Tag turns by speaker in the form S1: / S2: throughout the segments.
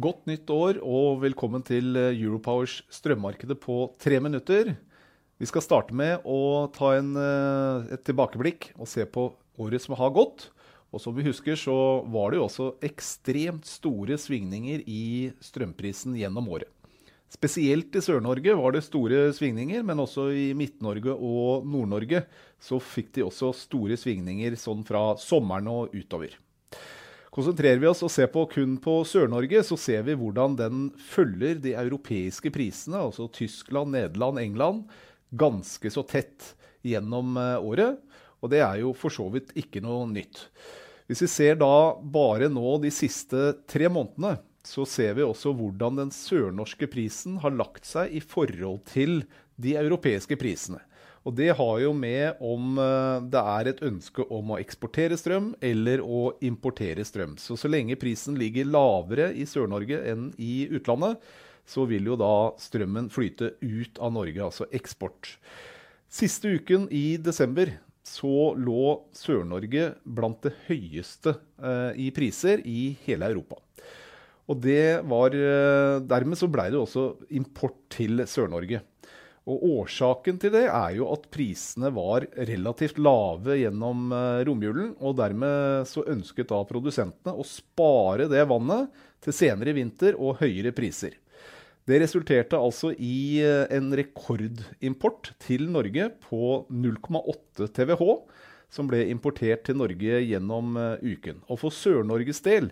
S1: Godt nytt år og velkommen til eh, Europowers strømmarkedet på tre minutter. Vi skal starte med å ta en, eh, et tilbakeblikk og se på året som har gått. Og som vi husker, så var det jo også ekstremt store svingninger i strømprisen gjennom året. Spesielt i Sør-Norge var det store svingninger, men også i Midt-Norge og Nord-Norge så fikk de også store svingninger sånn fra sommeren og utover. Konsentrerer vi oss og ser på kun på Sør-Norge, så ser vi hvordan den følger de europeiske prisene, altså Tyskland, Nederland, England, ganske så tett gjennom eh, året. Og det er jo for så vidt ikke noe nytt. Hvis vi ser da bare nå de siste tre månedene, så ser vi også hvordan den sørnorske prisen har lagt seg i forhold til de europeiske prisene. Og det har jo med om eh, det er et ønske om å eksportere strøm eller å importere strøm. Så så lenge prisen ligger lavere i Sør-Norge enn i utlandet, så vil jo da strømmen flyte ut av Norge, altså eksport. Siste uken i desember så lå Sør-Norge blant det høyeste eh, i priser i hele Europa. Og det var, eh, dermed så blei det også import til Sør-Norge. Og Årsaken til det er jo at prisene var relativt lave gjennom eh, romjulen. Og dermed så ønsket da produsentene å spare det vannet til senere vinter og høyere priser. Det resulterte altså i eh, en rekordimport til Norge på 0,8 TWh, som ble importert til Norge gjennom eh, uken. Og for Sør-Norges del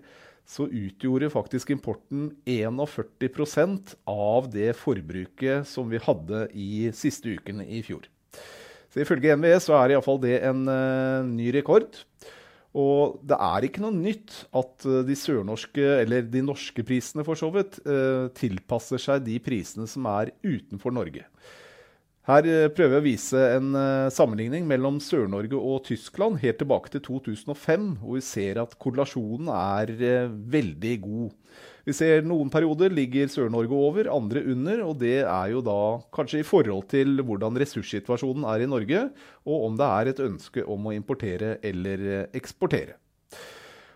S1: så utgjorde faktisk importen 41% av det forbruket som vi hadde i siste uken i fjor. Så Ifølge NVE så er iallfall det en uh, ny rekord. Og det er ikke noe nytt at uh, de sørnorske, eller de norske prisene for så vidt, uh, tilpasser seg de prisene som er utenfor Norge. Her eh, prøver jeg å vise en uh, sammenligning mellom Sør-Norge og Tyskland helt tilbake til 2005, hvor vi ser at korrelasjonen er uh, veldig god. Vi ser noen perioder ligger Sør-Norge over, andre under. og Det er jo da kanskje i forhold til hvordan ressurssituasjonen er i Norge, og om det er et ønske om å importere eller eksportere.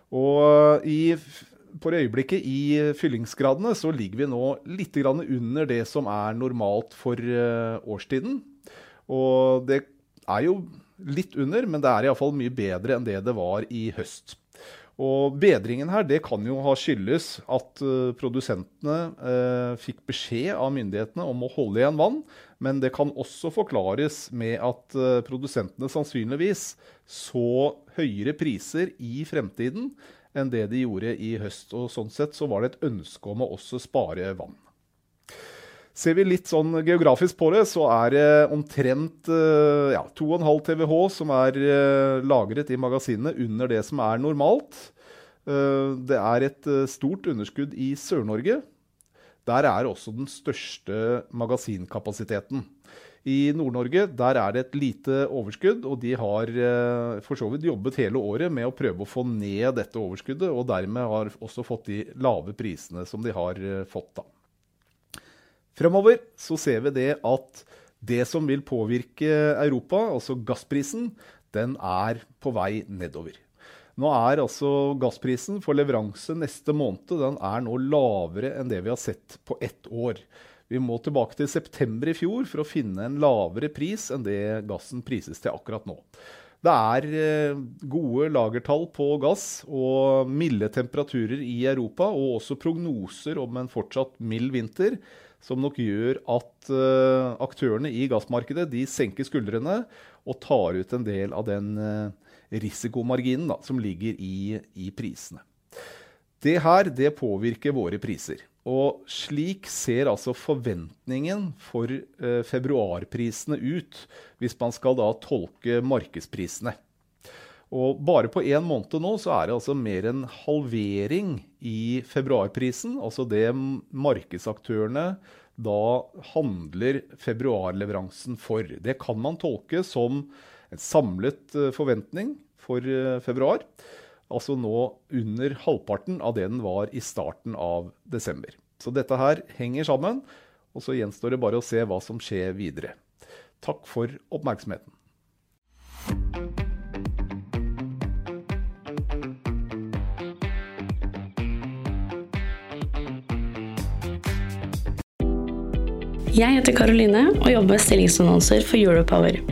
S1: Og i for øyeblikket i fyllingsgradene så ligger vi nå litt under det som er normalt for eh, årstiden. Og det er jo litt under, men det er iallfall mye bedre enn det det var i høst. Og bedringen her det kan jo ha skyldes at uh, produsentene eh, fikk beskjed av myndighetene om å holde igjen vann. Men det kan også forklares med at produsentene sannsynligvis så høyere priser i fremtiden enn det de gjorde i høst. Og sånn sett så var det et ønske om å også spare vann. Ser vi litt sånn geografisk på det, så er det omtrent eh, ja, 2,5 TWh som er eh, lagret i magasinene under det som er normalt. Eh, det er et stort underskudd i Sør-Norge. Der er også den største magasinkapasiteten. I Nord-Norge der er det et lite overskudd, og de har eh, for så vidt jobbet hele året med å prøve å få ned dette overskuddet, og dermed har også fått de lave prisene som de har eh, fått. da. Fremover så ser vi det at det som vil påvirke Europa, altså gassprisen, den er på vei nedover. Nå er altså gassprisen for leveranse neste måned den er nå lavere enn det vi har sett på ett år. Vi må tilbake til september i fjor for å finne en lavere pris enn det gassen prises til akkurat nå. Det er eh, gode lagertall på gass og milde temperaturer i Europa, og også prognoser om en fortsatt mild vinter, som nok gjør at uh, aktørene i gassmarkedet de senker skuldrene og tar ut en del av den uh, risikomarginen da, som ligger i, i prisene. Det her det påvirker våre priser. Og slik ser altså forventningen for eh, februarprisene ut, hvis man skal da tolke markedsprisene. Og bare på én måned nå så er det altså mer enn halvering i februarprisen. Altså det markedsaktørene da handler februarleveransen for. Det kan man tolke som en samlet eh, forventning for eh, februar. Altså nå under halvparten av det den var i starten av desember. Så dette her henger sammen, og så gjenstår det bare å se hva som skjer videre. Takk for oppmerksomheten.
S2: Jeg heter Karoline og jobber med stillingsannonser for Europower.